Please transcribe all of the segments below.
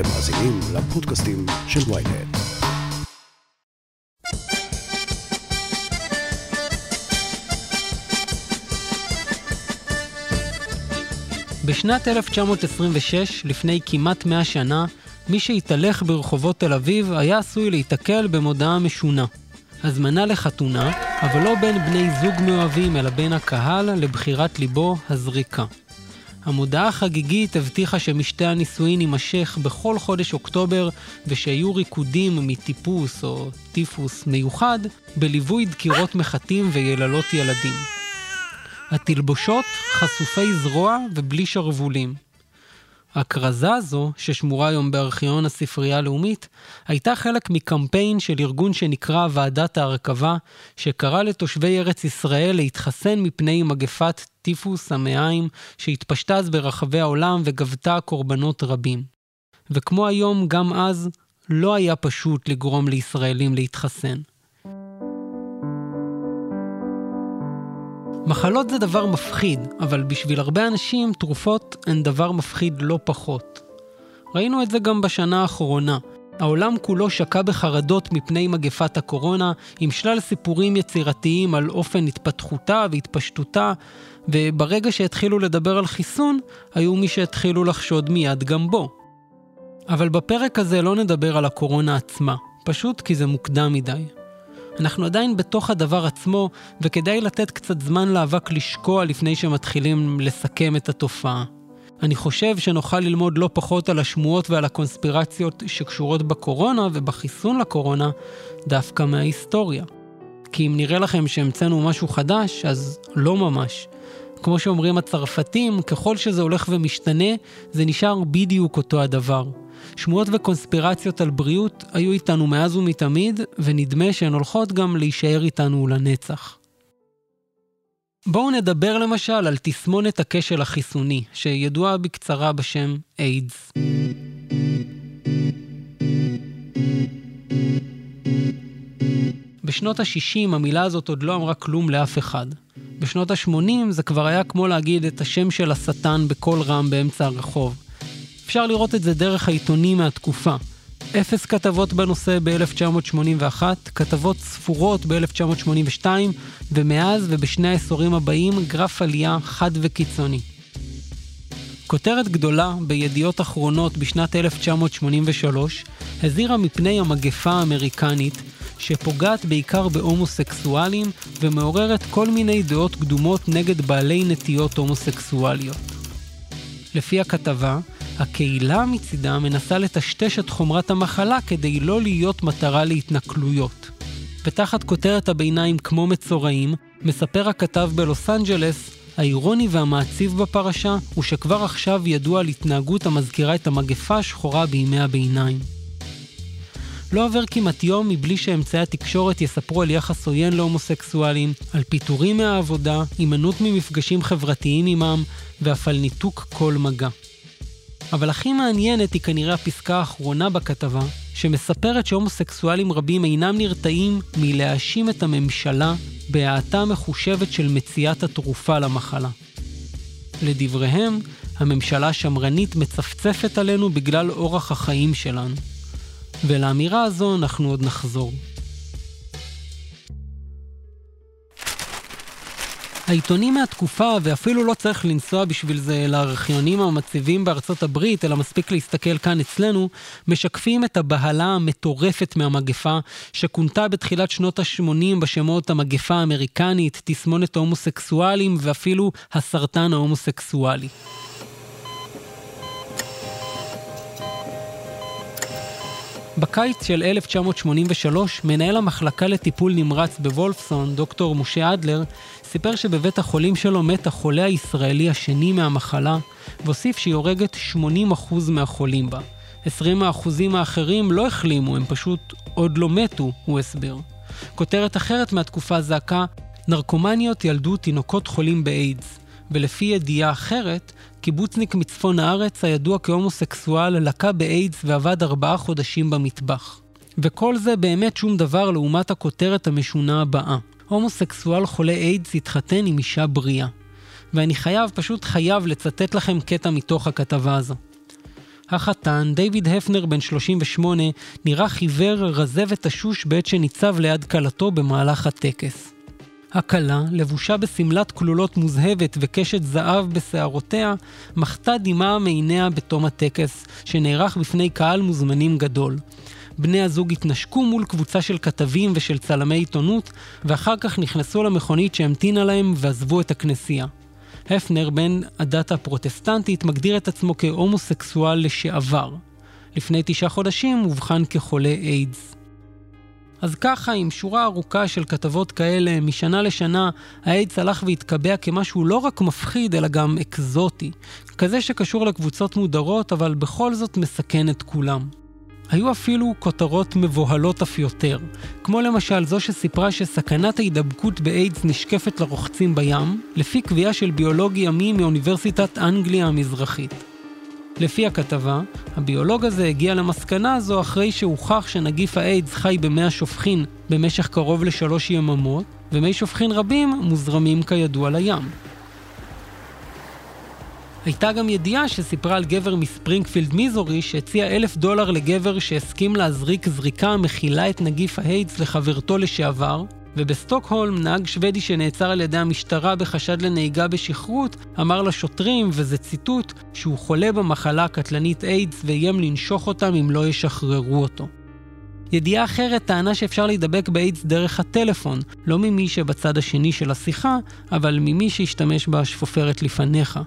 אתם מאזינים לפודקאסטים של ויינט. בשנת 1926, לפני כמעט 100 שנה, מי שהתהלך ברחובות תל אביב היה עשוי להיתקל במודעה משונה. הזמנה לחתונה, אבל לא בין בני זוג מאוהבים, אלא בין הקהל לבחירת ליבו הזריקה. המודעה החגיגית הבטיחה שמשתה הנישואין יימשך בכל חודש אוקטובר ושיהיו ריקודים מטיפוס או טיפוס מיוחד בליווי דקירות מחטים ויללות ילדים. התלבושות חשופי זרוע ובלי שרוולים. הכרזה הזו, ששמורה היום בארכיון הספרייה הלאומית, הייתה חלק מקמפיין של ארגון שנקרא ועדת ההרכבה, שקרא לתושבי ארץ ישראל להתחסן מפני מגפת טיפוס המעיים, שהתפשטה אז ברחבי העולם וגבתה קורבנות רבים. וכמו היום, גם אז, לא היה פשוט לגרום לישראלים להתחסן. מחלות זה דבר מפחיד, אבל בשביל הרבה אנשים תרופות הן דבר מפחיד לא פחות. ראינו את זה גם בשנה האחרונה. העולם כולו שקע בחרדות מפני מגפת הקורונה, עם שלל סיפורים יצירתיים על אופן התפתחותה והתפשטותה, וברגע שהתחילו לדבר על חיסון, היו מי שהתחילו לחשוד מיד גם בו. אבל בפרק הזה לא נדבר על הקורונה עצמה, פשוט כי זה מוקדם מדי. אנחנו עדיין בתוך הדבר עצמו, וכדאי לתת קצת זמן לאבק לשקוע לפני שמתחילים לסכם את התופעה. אני חושב שנוכל ללמוד לא פחות על השמועות ועל הקונספירציות שקשורות בקורונה ובחיסון לקורונה, דווקא מההיסטוריה. כי אם נראה לכם שהמצאנו משהו חדש, אז לא ממש. כמו שאומרים הצרפתים, ככל שזה הולך ומשתנה, זה נשאר בדיוק אותו הדבר. שמועות וקונספירציות על בריאות היו איתנו מאז ומתמיד, ונדמה שהן הולכות גם להישאר איתנו לנצח. בואו נדבר למשל על תסמונת הכשל החיסוני, שידועה בקצרה בשם איידס. בשנות ה-60 המילה הזאת עוד לא אמרה כלום לאף אחד. בשנות ה-80 זה כבר היה כמו להגיד את השם של השטן בקול רם באמצע הרחוב. אפשר לראות את זה דרך העיתונים מהתקופה. אפס כתבות בנושא ב-1981, כתבות ספורות ב-1982, ומאז ובשני העשורים הבאים גרף עלייה חד וקיצוני. כותרת גדולה בידיעות אחרונות בשנת 1983 הזהירה מפני המגפה האמריקנית שפוגעת בעיקר בהומוסקסואלים ומעוררת כל מיני דעות קדומות נגד בעלי נטיות הומוסקסואליות. לפי הכתבה, הקהילה מצידה מנסה לטשטש את חומרת המחלה כדי לא להיות מטרה להתנכלויות. ותחת כותרת הביניים כמו מצורעים, מספר הכתב בלוס אנג'לס, האירוני והמעציב בפרשה הוא שכבר עכשיו ידוע על התנהגות המזכירה את המגפה השחורה בימי הביניים. לא עובר כמעט יום מבלי שאמצעי התקשורת יספרו על יחס עוין להומוסקסואלים, על פיטורים מהעבודה, הימנעות ממפגשים חברתיים עמם, ואף על ניתוק כל מגע. אבל הכי מעניינת היא כנראה הפסקה האחרונה בכתבה, שמספרת שהומוסקסואלים רבים אינם נרתעים מלהאשים את הממשלה בהאטה מחושבת של מציאת התרופה למחלה. לדבריהם, הממשלה השמרנית מצפצפת עלינו בגלל אורח החיים שלנו. ולאמירה הזו אנחנו עוד נחזור. העיתונים מהתקופה, ואפילו לא צריך לנסוע בשביל זה לארכיונים המציבים בארצות הברית, אלא מספיק להסתכל כאן אצלנו, משקפים את הבהלה המטורפת מהמגפה, שכונתה בתחילת שנות ה-80 בשמות המגפה האמריקנית, תסמונת ההומוסקסואלים ואפילו הסרטן ההומוסקסואלי. בקיץ של 1983, מנהל המחלקה לטיפול נמרץ בוולפסון, דוקטור משה אדלר, סיפר שבבית החולים שלו מת החולה הישראלי השני מהמחלה, והוסיף שהיא הורגת 80% מהחולים בה. 20% האחרים לא החלימו, הם פשוט עוד לא מתו, הוא הסביר. כותרת אחרת מהתקופה זעקה, נרקומניות ילדו תינוקות חולים באיידס. ולפי ידיעה אחרת, קיבוצניק מצפון הארץ הידוע כהומוסקסואל לקה באיידס ועבד ארבעה חודשים במטבח. וכל זה באמת שום דבר לעומת הכותרת המשונה הבאה. הומוסקסואל חולה איידס התחתן עם אישה בריאה. ואני חייב, פשוט חייב לצטט לכם קטע מתוך הכתבה הזו. החתן, דיוויד הפנר בן 38, נראה חיוור, רזה ותשוש בעת שניצב ליד כלתו במהלך הטקס. הכלה, לבושה בשמלת כלולות מוזהבת וקשת זהב בשערותיה, מחתה דמעה מעיניה בתום הטקס, שנערך בפני קהל מוזמנים גדול. בני הזוג התנשקו מול קבוצה של כתבים ושל צלמי עיתונות, ואחר כך נכנסו למכונית שהמתינה להם ועזבו את הכנסייה. הפנר, בן הדת הפרוטסטנטית, מגדיר את עצמו כהומוסקסואל לשעבר. לפני תשעה חודשים אובחן כחולה איידס. אז ככה, עם שורה ארוכה של כתבות כאלה, משנה לשנה, האיידס הלך והתקבע כמשהו לא רק מפחיד, אלא גם אקזוטי. כזה שקשור לקבוצות מודרות, אבל בכל זאת מסכן את כולם. היו אפילו כותרות מבוהלות אף יותר, כמו למשל זו שסיפרה שסכנת ההידבקות באיידס נשקפת לרוחצים בים, לפי קביעה של ביולוג ימי מאוניברסיטת אנגליה המזרחית. לפי הכתבה, הביולוג הזה הגיע למסקנה הזו אחרי שהוכח שנגיף האיידס חי במי השופכין במשך קרוב לשלוש יממות, ומי שופכין רבים מוזרמים כידוע לים. הייתה גם ידיעה שסיפרה על גבר מספרינגפילד מיזורי שהציע אלף דולר לגבר שהסכים להזריק זריקה המכילה את נגיף האיידס לחברתו לשעבר, ובסטוקהולם נהג שוודי שנעצר על ידי המשטרה בחשד לנהיגה בשכרות, אמר לשוטרים, וזה ציטוט, שהוא חולה במחלה הקטלנית איידס ואיים לנשוך אותם אם לא ישחררו אותו. ידיעה אחרת טענה שאפשר להידבק באיידס דרך הטלפון, לא ממי שבצד השני של השיחה, אבל ממי שהשתמש בשפופרת לפניך.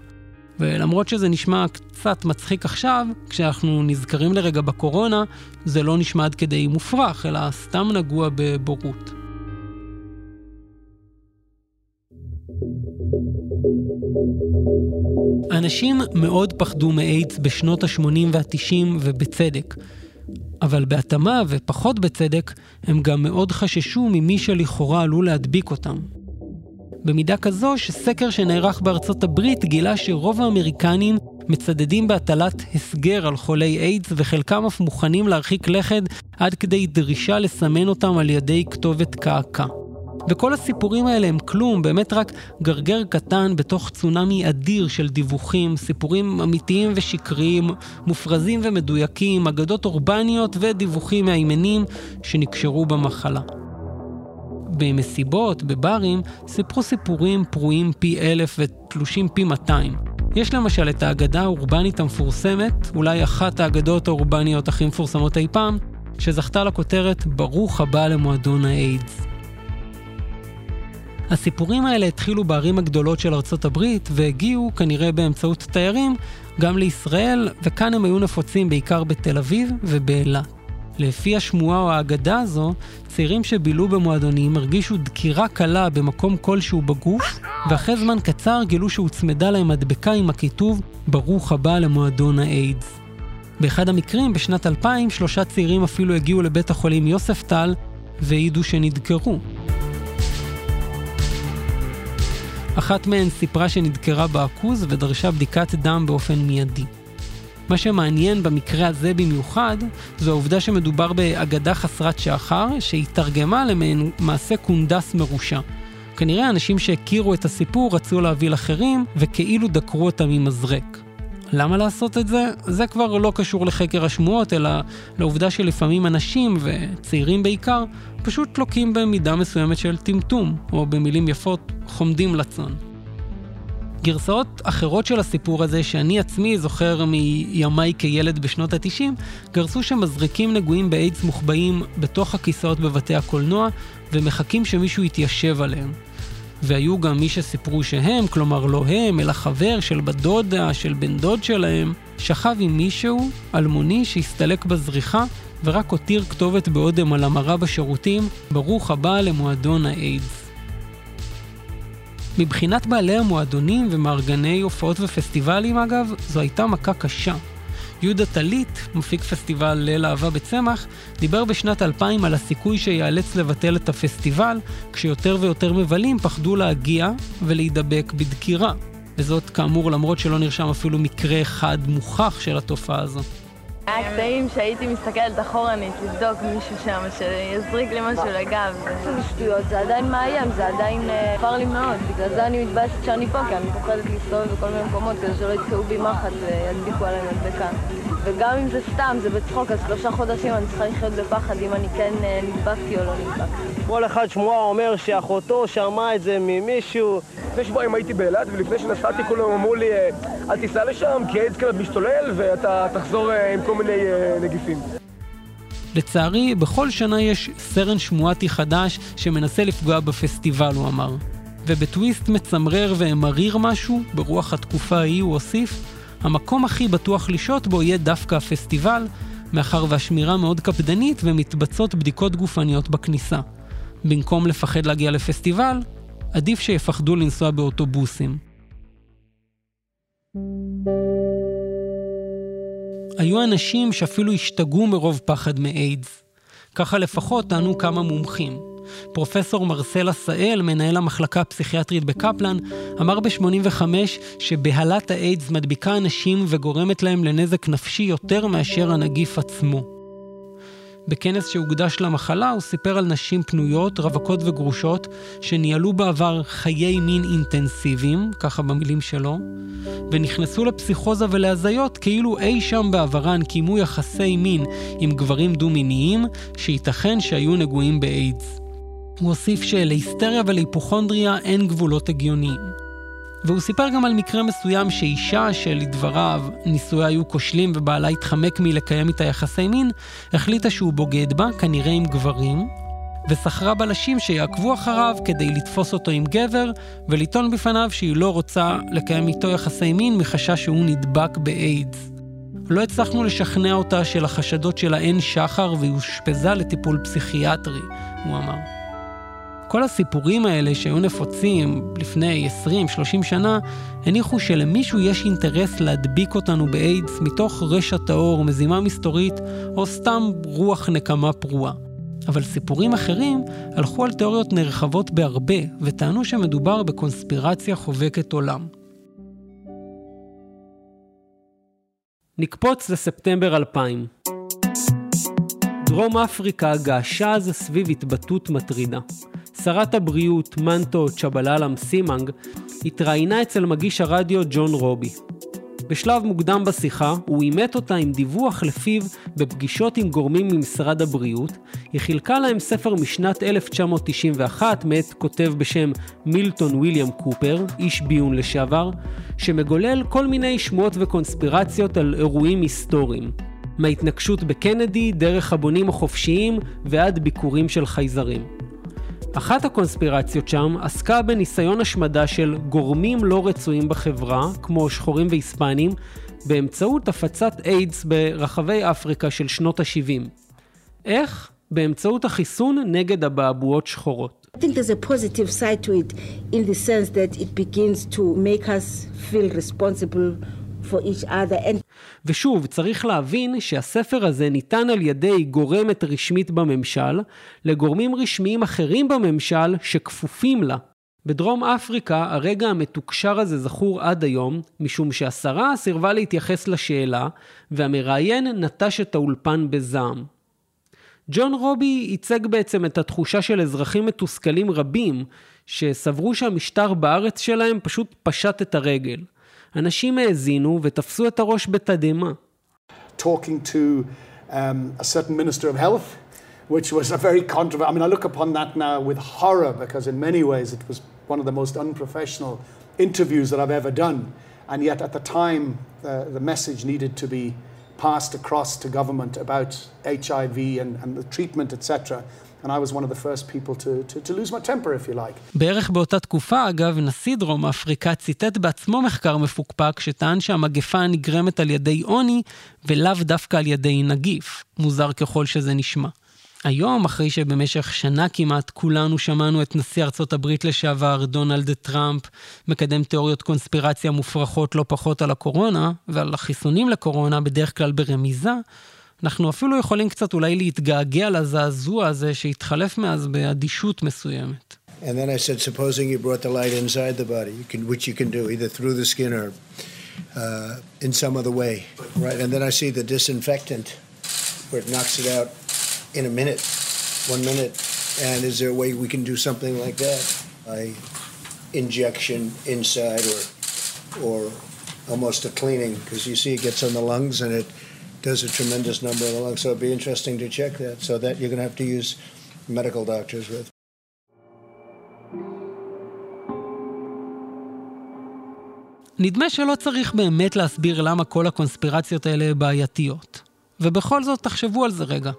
ולמרות שזה נשמע קצת מצחיק עכשיו, כשאנחנו נזכרים לרגע בקורונה, זה לא נשמע עד כדי מופרך, אלא סתם נגוע בבורות. אנשים מאוד פחדו מאיידס בשנות ה-80 וה-90 ובצדק. אבל בהתאמה ופחות בצדק, הם גם מאוד חששו ממי שלכאורה עלול להדביק אותם. במידה כזו שסקר שנערך בארצות הברית גילה שרוב האמריקנים מצדדים בהטלת הסגר על חולי איידס וחלקם אף מוכנים להרחיק לכת עד כדי דרישה לסמן אותם על ידי כתובת קעקע. וכל הסיפורים האלה הם כלום, באמת רק גרגר קטן בתוך צונאמי אדיר של דיווחים, סיפורים אמיתיים ושקריים, מופרזים ומדויקים, אגדות אורבניות ודיווחים מהימנים שנקשרו במחלה. במסיבות, בברים, סיפרו סיפורים פרועים פי אלף ותלושים פי מאתיים. יש למשל את האגדה האורבנית המפורסמת, אולי אחת האגדות האורבניות הכי מפורסמות אי פעם, שזכתה לכותרת "ברוך הבא למועדון האיידס". הסיפורים האלה התחילו בערים הגדולות של ארצות הברית והגיעו, כנראה באמצעות תיירים, גם לישראל, וכאן הם היו נפוצים בעיקר בתל אביב ובאילת. לפי השמועה או האגדה הזו, צעירים שבילו במועדונים הרגישו דקירה קלה במקום כלשהו בגוף, ואחרי זמן קצר גילו שהוצמדה להם מדבקה עם הכיתוב "ברוך הבא למועדון האיידס". באחד המקרים, בשנת 2000, שלושה צעירים אפילו הגיעו לבית החולים יוספטל והעידו שנדקרו. אחת מהן סיפרה שנדקרה בעכוז ודרשה בדיקת דם באופן מיידי. מה שמעניין במקרה הזה במיוחד, זו העובדה שמדובר באגדה חסרת שחר, שהתרגמה למעין מעשה קונדס מרושע. כנראה אנשים שהכירו את הסיפור רצו להביא לאחרים, וכאילו דקרו אותם עם מזרק. למה לעשות את זה? זה כבר לא קשור לחקר השמועות, אלא לעובדה שלפעמים אנשים, וצעירים בעיקר, פשוט לוקים במידה מסוימת של טמטום, או במילים יפות, חומדים לצון. גרסאות אחרות של הסיפור הזה, שאני עצמי זוכר מימיי כילד בשנות ה-90, גרסו שמזריקים נגועים באיידס מוחבאים בתוך הכיסאות בבתי הקולנוע, ומחכים שמישהו יתיישב עליהם. והיו גם מי שסיפרו שהם, כלומר לא הם, אלא חבר של בת דודה, של בן דוד שלהם, שכב עם מישהו, אלמוני, שהסתלק בזריחה, ורק הותיר כתובת באודם על המרה בשירותים, ברוך הבא למועדון האיידס. מבחינת בעלי המועדונים ומארגני הופעות ופסטיבלים אגב, זו הייתה מכה קשה. יהודה טלית, מפיק פסטיבל ליל אהבה בצמח, דיבר בשנת 2000 על הסיכוי שיאלץ לבטל את הפסטיבל, כשיותר ויותר מבלים פחדו להגיע ולהידבק בדקירה. וזאת כאמור למרות שלא נרשם אפילו מקרה אחד מוכח של התופעה הזו. היה קטעים שהייתי מסתכלת אחורנית לבדוק מישהו שם שיזריק לי משהו לגב. זה שטויות, זה עדיין מאיים, זה עדיין עבר לי מאוד. בגלל זה אני מתבאסת שאני פה, כי אני פוחדת להסתובב בכל מיני מקומות כדי שלא יתקעו בי מחט וידביקו עליי מדבקה. וגם אם זה סתם, זה בצחוק, אז שלושה חודשים אני צריכה לחיות בפחד אם אני כן אה, נדבקתי או לא נדבקתי. כל אחד שמועה אומר שאחותו שמעה את זה ממישהו. לפני שבועיים הייתי באילת, ולפני שנסעתי כולם אמרו לי, אה, אל תיסע לשם, כי האיידס כמעט משתולל, ואתה תחזור אה, עם כל מיני נגיפים. לצערי, בכל שנה יש סרן שמואטי חדש שמנסה לפגוע בפסטיבל, הוא אמר. ובטוויסט מצמרר ומריר משהו, ברוח התקופה ההיא הוא הוסיף, המקום הכי בטוח לשהות בו יהיה דווקא הפסטיבל, מאחר והשמירה מאוד קפדנית ומתבצעות בדיקות גופניות בכניסה. במקום לפחד להגיע לפסטיבל, עדיף שיפחדו לנסוע באוטובוסים. היו אנשים שאפילו השתגעו מרוב פחד מאיידס. ככה לפחות טענו כמה מומחים. פרופסור מרסל עשאל, מנהל המחלקה הפסיכיאטרית בקפלן, אמר ב-85 שבהלת האיידס מדביקה אנשים וגורמת להם לנזק נפשי יותר מאשר הנגיף עצמו. בכנס שהוקדש למחלה הוא סיפר על נשים פנויות, רווקות וגרושות, שניהלו בעבר חיי מין אינטנסיביים, ככה במילים שלו, ונכנסו לפסיכוזה ולהזיות כאילו אי שם בעברן קיימו יחסי מין עם גברים דו-מיניים, שייתכן שהיו נגועים באיידס. הוא הוסיף שלהיסטריה ולהיפוכונדריה אין גבולות הגיוניים. והוא סיפר גם על מקרה מסוים שאישה שלדבריו נישואיה היו כושלים ובעלה התחמק מלקיים איתה יחסי מין, החליטה שהוא בוגד בה, כנראה עם גברים, ושכרה בלשים שיעקבו אחריו כדי לתפוס אותו עם גבר ולטעון בפניו שהיא לא רוצה לקיים איתו יחסי מין מחשש שהוא נדבק באיידס. לא הצלחנו לשכנע אותה שלחשדות שלה אין שחר והיא אושפזה לטיפול פסיכיאטרי, הוא אמר. כל הסיפורים האלה שהיו נפוצים לפני 20-30 שנה, הניחו שלמישהו יש אינטרס להדביק אותנו באיידס מתוך רשע טהור, מזימה מסתורית, או סתם רוח נקמה פרועה. אבל סיפורים אחרים הלכו על תיאוריות נרחבות בהרבה, וטענו שמדובר בקונספירציה חובקת עולם. נקפוץ לספטמבר 2000. דרום אפריקה געשה אז סביב התבטאות מטרידה. שרת הבריאות מנטו צ'בללם סימנג התראיינה אצל מגיש הרדיו ג'ון רובי. בשלב מוקדם בשיחה הוא אימת אותה עם דיווח לפיו בפגישות עם גורמים ממשרד הבריאות, היא חילקה להם ספר משנת 1991 מאת כותב בשם מילטון ויליאם קופר, איש ביון לשעבר, שמגולל כל מיני שמועות וקונספירציות על אירועים היסטוריים. מההתנגשות בקנדי, דרך הבונים החופשיים ועד ביקורים של חייזרים. אחת הקונספירציות שם עסקה בניסיון השמדה של גורמים לא רצויים בחברה, כמו שחורים והיספנים, באמצעות הפצת איידס ברחבי אפריקה של שנות ה-70. איך? באמצעות החיסון נגד אבעבועות שחורות. I think there's a positive side to it in the sense that it begins to make us feel responsible for each other. And... ושוב, צריך להבין שהספר הזה ניתן על ידי גורמת רשמית בממשל, לגורמים רשמיים אחרים בממשל שכפופים לה. בדרום אפריקה הרגע המתוקשר הזה זכור עד היום, משום שהשרה סירבה להתייחס לשאלה, והמראיין נטש את האולפן בזעם. ג'ון רובי ייצג בעצם את התחושה של אזרחים מתוסכלים רבים, שסברו שהמשטר בארץ שלהם פשוט פשט את הרגל. אנשים האזינו ותפסו את הראש בתדהמה. Talking to um, a certain minister of health, which was a very controversial. I mean, I look upon that now with horror because in many ways it was one of the most unprofessional interviews that I've ever done. And yet at the time, uh, the message needed to be passed across to government about HIV and, and the treatment, etc. בערך באותה תקופה, אגב, נשיא דרום אפריקה ציטט בעצמו מחקר מפוקפק שטען שהמגפה נגרמת על ידי עוני ולאו דווקא על ידי נגיף, מוזר ככל שזה נשמע. היום, אחרי שבמשך שנה כמעט כולנו שמענו את נשיא ארצות הברית לשעבר, דונלד טראמפ, מקדם תיאוריות קונספירציה מופרכות לא פחות על הקורונה, ועל החיסונים לקורונה, בדרך כלל ברמיזה, אנחנו אפילו יכולים קצת אולי להתגעגע לזעזוע הזה שהתחלף מאז באדישות מסוימת. And then I said, supposing you brought the light inside the body, you can, which you can do, either through the skin or uh, in some other way, right? And then I see the disinfectant, where it knocks it out in a minute, one minute. And is there a way we can do something like that? By injection inside or, or almost a cleaning, because you see it gets on the lungs and it There's a tremendous number along, so it'd be interesting to check that. So that you're going to have to use medical doctors with. נדמה שלא צריך באמת להסביר למה כל הקונספירציות האלה בעייתיות. ובכל זאת, תחשבו על זה רגע.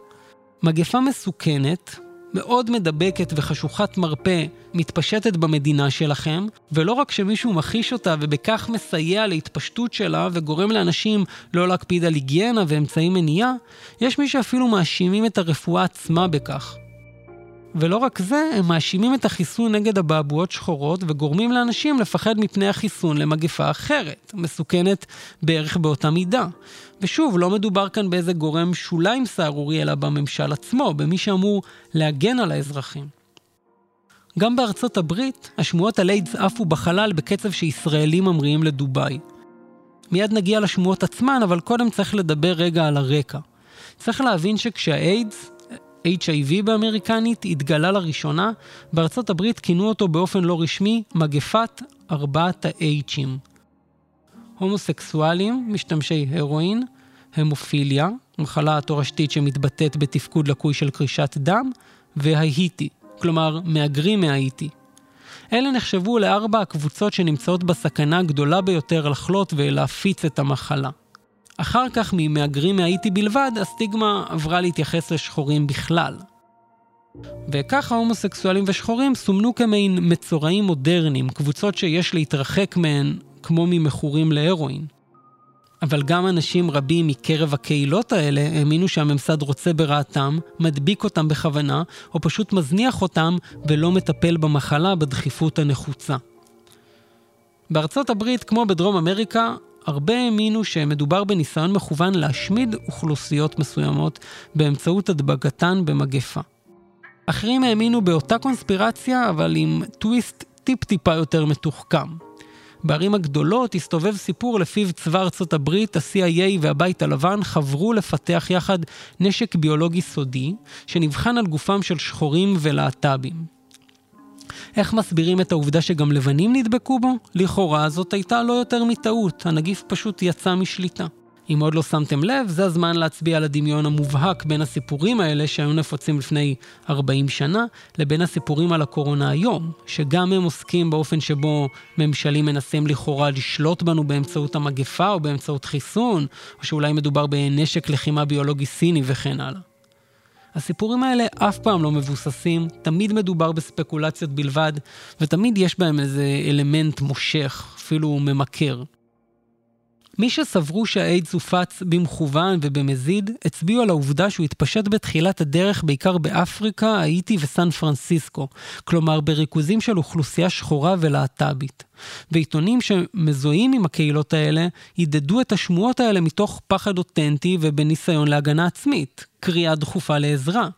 מגפה מסוכנת, מאוד מדבקת וחשוכת מרפא מתפשטת במדינה שלכם, ולא רק שמישהו מכחיש אותה ובכך מסייע להתפשטות שלה וגורם לאנשים לא להקפיד על היגיינה ואמצעי מניעה, יש מי שאפילו מאשימים את הרפואה עצמה בכך. ולא רק זה, הם מאשימים את החיסון נגד אבעבועות שחורות וגורמים לאנשים לפחד מפני החיסון למגפה אחרת, מסוכנת בערך באותה מידה. ושוב, לא מדובר כאן באיזה גורם שוליים סהרורי, אלא בממשל עצמו, במי שאמור להגן על האזרחים. גם בארצות הברית, השמועות על איידס עפו בחלל בקצב שישראלים ממריאים לדובאי. מיד נגיע לשמועות עצמן, אבל קודם צריך לדבר רגע על הרקע. צריך להבין שכשהאיידס, HIV באמריקנית, התגלה לראשונה, בארצות הברית כינו אותו באופן לא רשמי מגפת ארבעת ה-H'ים. הומוסקסואלים, משתמשי הרואין, המופיליה, מחלה תורשתית שמתבטאת בתפקוד לקוי של קרישת דם, וההיטי, כלומר מהגרים מהאיטי. אלה נחשבו לארבע הקבוצות שנמצאות בסכנה הגדולה ביותר לחלות ולהפיץ את המחלה. אחר כך ממהגרים מהאיטי בלבד, הסטיגמה עברה להתייחס לשחורים בכלל. וככה הומוסקסואלים ושחורים סומנו כמעין מצורעים מודרניים, קבוצות שיש להתרחק מהן כמו ממכורים להרואין. אבל גם אנשים רבים מקרב הקהילות האלה האמינו שהממסד רוצה ברעתם, מדביק אותם בכוונה, או פשוט מזניח אותם ולא מטפל במחלה בדחיפות הנחוצה. בארצות הברית, כמו בדרום אמריקה, הרבה האמינו שמדובר בניסיון מכוון להשמיד אוכלוסיות מסוימות באמצעות הדבקתן במגפה. אחרים האמינו באותה קונספירציה, אבל עם טוויסט טיפ-טיפה יותר מתוחכם. בערים הגדולות הסתובב סיפור לפיו צבא ארצות הברית, ה-CIA והבית הלבן חברו לפתח יחד נשק ביולוגי סודי, שנבחן על גופם של שחורים ולהט"בים. איך מסבירים את העובדה שגם לבנים נדבקו בו? לכאורה זאת הייתה לא יותר מטעות, הנגיף פשוט יצא משליטה. אם עוד לא שמתם לב, זה הזמן להצביע על הדמיון המובהק בין הסיפורים האלה שהיו נפוצים לפני 40 שנה, לבין הסיפורים על הקורונה היום, שגם הם עוסקים באופן שבו ממשלים מנסים לכאורה לשלוט בנו באמצעות המגפה או באמצעות חיסון, או שאולי מדובר בנשק לחימה ביולוגי סיני וכן הלאה. הסיפורים האלה אף פעם לא מבוססים, תמיד מדובר בספקולציות בלבד, ותמיד יש בהם איזה אלמנט מושך, אפילו ממכר. מי שסברו שהאיידס הופץ במכוון ובמזיד, הצביעו על העובדה שהוא התפשט בתחילת הדרך בעיקר באפריקה, האיטי וסן פרנסיסקו, כלומר בריכוזים של אוכלוסייה שחורה ולהט"בית. ועיתונים שמזוהים עם הקהילות האלה, הידדו את השמועות האלה מתוך פחד אותנטי ובניסיון להגנה עצמית, קריאה דחופה לעזרה.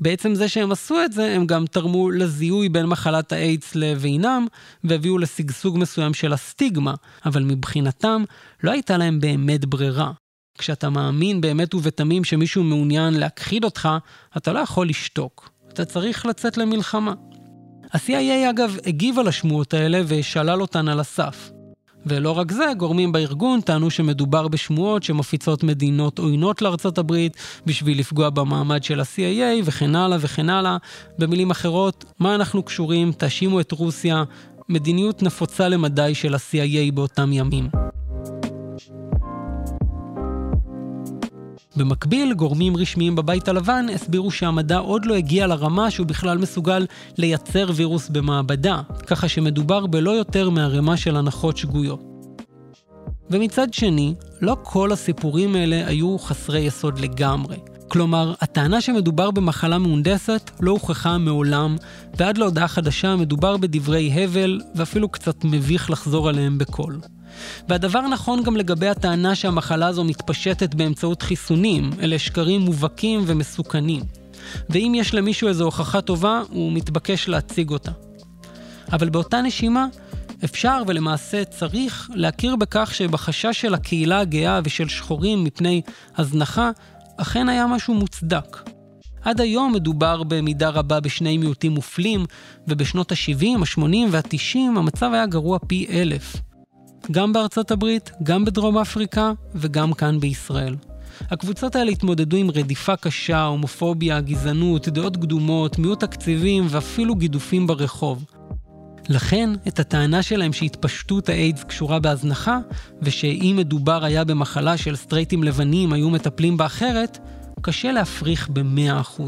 בעצם זה שהם עשו את זה, הם גם תרמו לזיהוי בין מחלת האיידס לבינם, והביאו לשגשוג מסוים של הסטיגמה, אבל מבחינתם לא הייתה להם באמת ברירה. כשאתה מאמין באמת ובתמים שמישהו מעוניין להכחיד אותך, אתה לא יכול לשתוק. אתה צריך לצאת למלחמה. ה-CIA אגב הגיב על השמועות האלה ושלל אותן על הסף. ולא רק זה, גורמים בארגון טענו שמדובר בשמועות שמפיצות מדינות עוינות לארצות הברית בשביל לפגוע במעמד של ה-CIA וכן הלאה וכן הלאה. במילים אחרות, מה אנחנו קשורים? תאשימו את רוסיה. מדיניות נפוצה למדי של ה-CIA באותם ימים. במקביל, גורמים רשמיים בבית הלבן הסבירו שהמדע עוד לא הגיע לרמה שהוא בכלל מסוגל לייצר וירוס במעבדה, ככה שמדובר בלא יותר מערימה של הנחות שגויות. ומצד שני, לא כל הסיפורים האלה היו חסרי יסוד לגמרי. כלומר, הטענה שמדובר במחלה מהונדסת לא הוכחה מעולם, ועד להודעה חדשה מדובר בדברי הבל, ואפילו קצת מביך לחזור עליהם בקול. והדבר נכון גם לגבי הטענה שהמחלה הזו מתפשטת באמצעות חיסונים, אלה שקרים מובהקים ומסוכנים. ואם יש למישהו איזו הוכחה טובה, הוא מתבקש להציג אותה. אבל באותה נשימה, אפשר ולמעשה צריך להכיר בכך שבחשש של הקהילה הגאה ושל שחורים מפני הזנחה, אכן היה משהו מוצדק. עד היום מדובר במידה רבה בשני מיעוטים מופלים, ובשנות ה-70, ה-80 וה-90 המצב היה גרוע פי אלף. גם בארצות הברית, גם בדרום אפריקה וגם כאן בישראל. הקבוצות האלה התמודדו עם רדיפה קשה, הומופוביה, גזענות, דעות קדומות, מיעוט תקציבים ואפילו גידופים ברחוב. לכן, את הטענה שלהם שהתפשטות האיידס קשורה בהזנחה, ושאם מדובר היה במחלה של סטרייטים לבנים היו מטפלים בה אחרת, קשה להפריך ב-100%.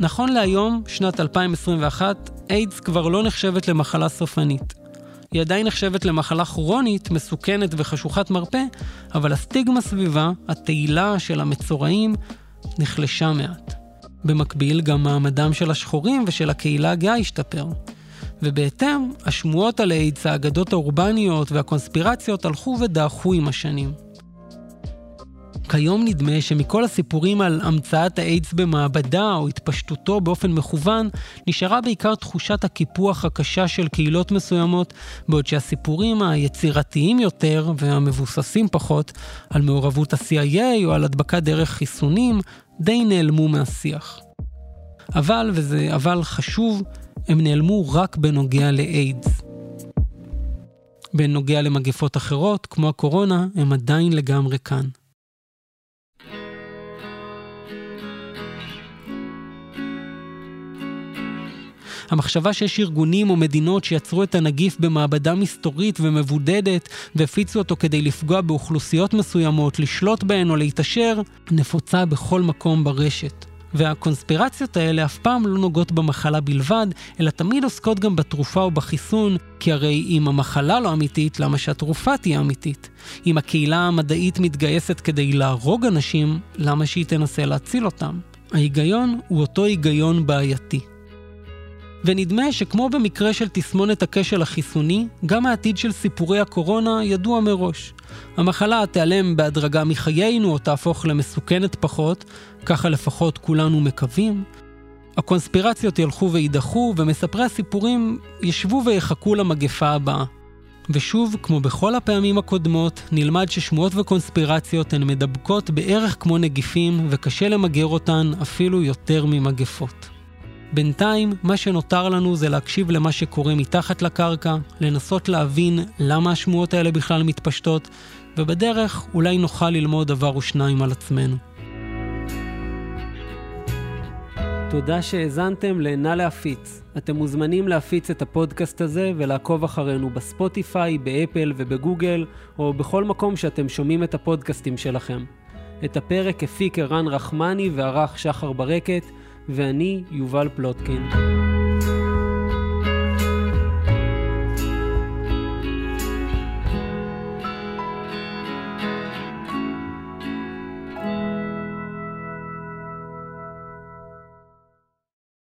נכון להיום, שנת 2021, איידס כבר לא נחשבת למחלה סופנית. היא עדיין נחשבת למחלה כרונית, מסוכנת וחשוכת מרפא, אבל הסטיגמה סביבה, התהילה של המצורעים, נחלשה מעט. במקביל, גם מעמדם של השחורים ושל הקהילה הגאה השתפר. ובהתאם, השמועות על איידס, האגדות האורבניות והקונספירציות הלכו ודעכו עם השנים. כיום נדמה שמכל הסיפורים על המצאת האיידס במעבדה או התפשטותו באופן מכוון, נשארה בעיקר תחושת הקיפוח הקשה של קהילות מסוימות, בעוד שהסיפורים היצירתיים יותר והמבוססים פחות על מעורבות ה-CIA או על הדבקה דרך חיסונים, די נעלמו מהשיח. אבל, וזה אבל חשוב, הם נעלמו רק בנוגע לאיידס. בנוגע למגפות אחרות, כמו הקורונה, הם עדיין לגמרי כאן. המחשבה שיש ארגונים או מדינות שיצרו את הנגיף במעבדה מסתורית ומבודדת והפיצו אותו כדי לפגוע באוכלוסיות מסוימות, לשלוט בהן או להתעשר, נפוצה בכל מקום ברשת. והקונספירציות האלה אף פעם לא נוגעות במחלה בלבד, אלא תמיד עוסקות גם בתרופה או בחיסון, כי הרי אם המחלה לא אמיתית, למה שהתרופה תהיה אמיתית? אם הקהילה המדעית מתגייסת כדי להרוג אנשים, למה שהיא תנסה להציל אותם? ההיגיון הוא אותו היגיון בעייתי. ונדמה שכמו במקרה של תסמונת הכשל החיסוני, גם העתיד של סיפורי הקורונה ידוע מראש. המחלה תיעלם בהדרגה מחיינו או תהפוך למסוכנת פחות, ככה לפחות כולנו מקווים. הקונספירציות ילכו ויידחו, ומספרי הסיפורים ישבו ויחכו למגפה הבאה. ושוב, כמו בכל הפעמים הקודמות, נלמד ששמועות וקונספירציות הן מדבקות בערך כמו נגיפים, וקשה למגר אותן אפילו יותר ממגפות. בינתיים, מה שנותר לנו זה להקשיב למה שקורה מתחת לקרקע, לנסות להבין למה השמועות האלה בכלל מתפשטות, ובדרך אולי נוכל ללמוד דבר או שניים על עצמנו. תודה שהאזנתם ל"נא להפיץ". אתם מוזמנים להפיץ את הפודקאסט הזה ולעקוב אחרינו בספוטיפיי, באפל ובגוגל, או בכל מקום שאתם שומעים את הפודקאסטים שלכם. את הפרק הפיק ערן רחמני וערך שחר ברקת. ואני יובל פלוטקין.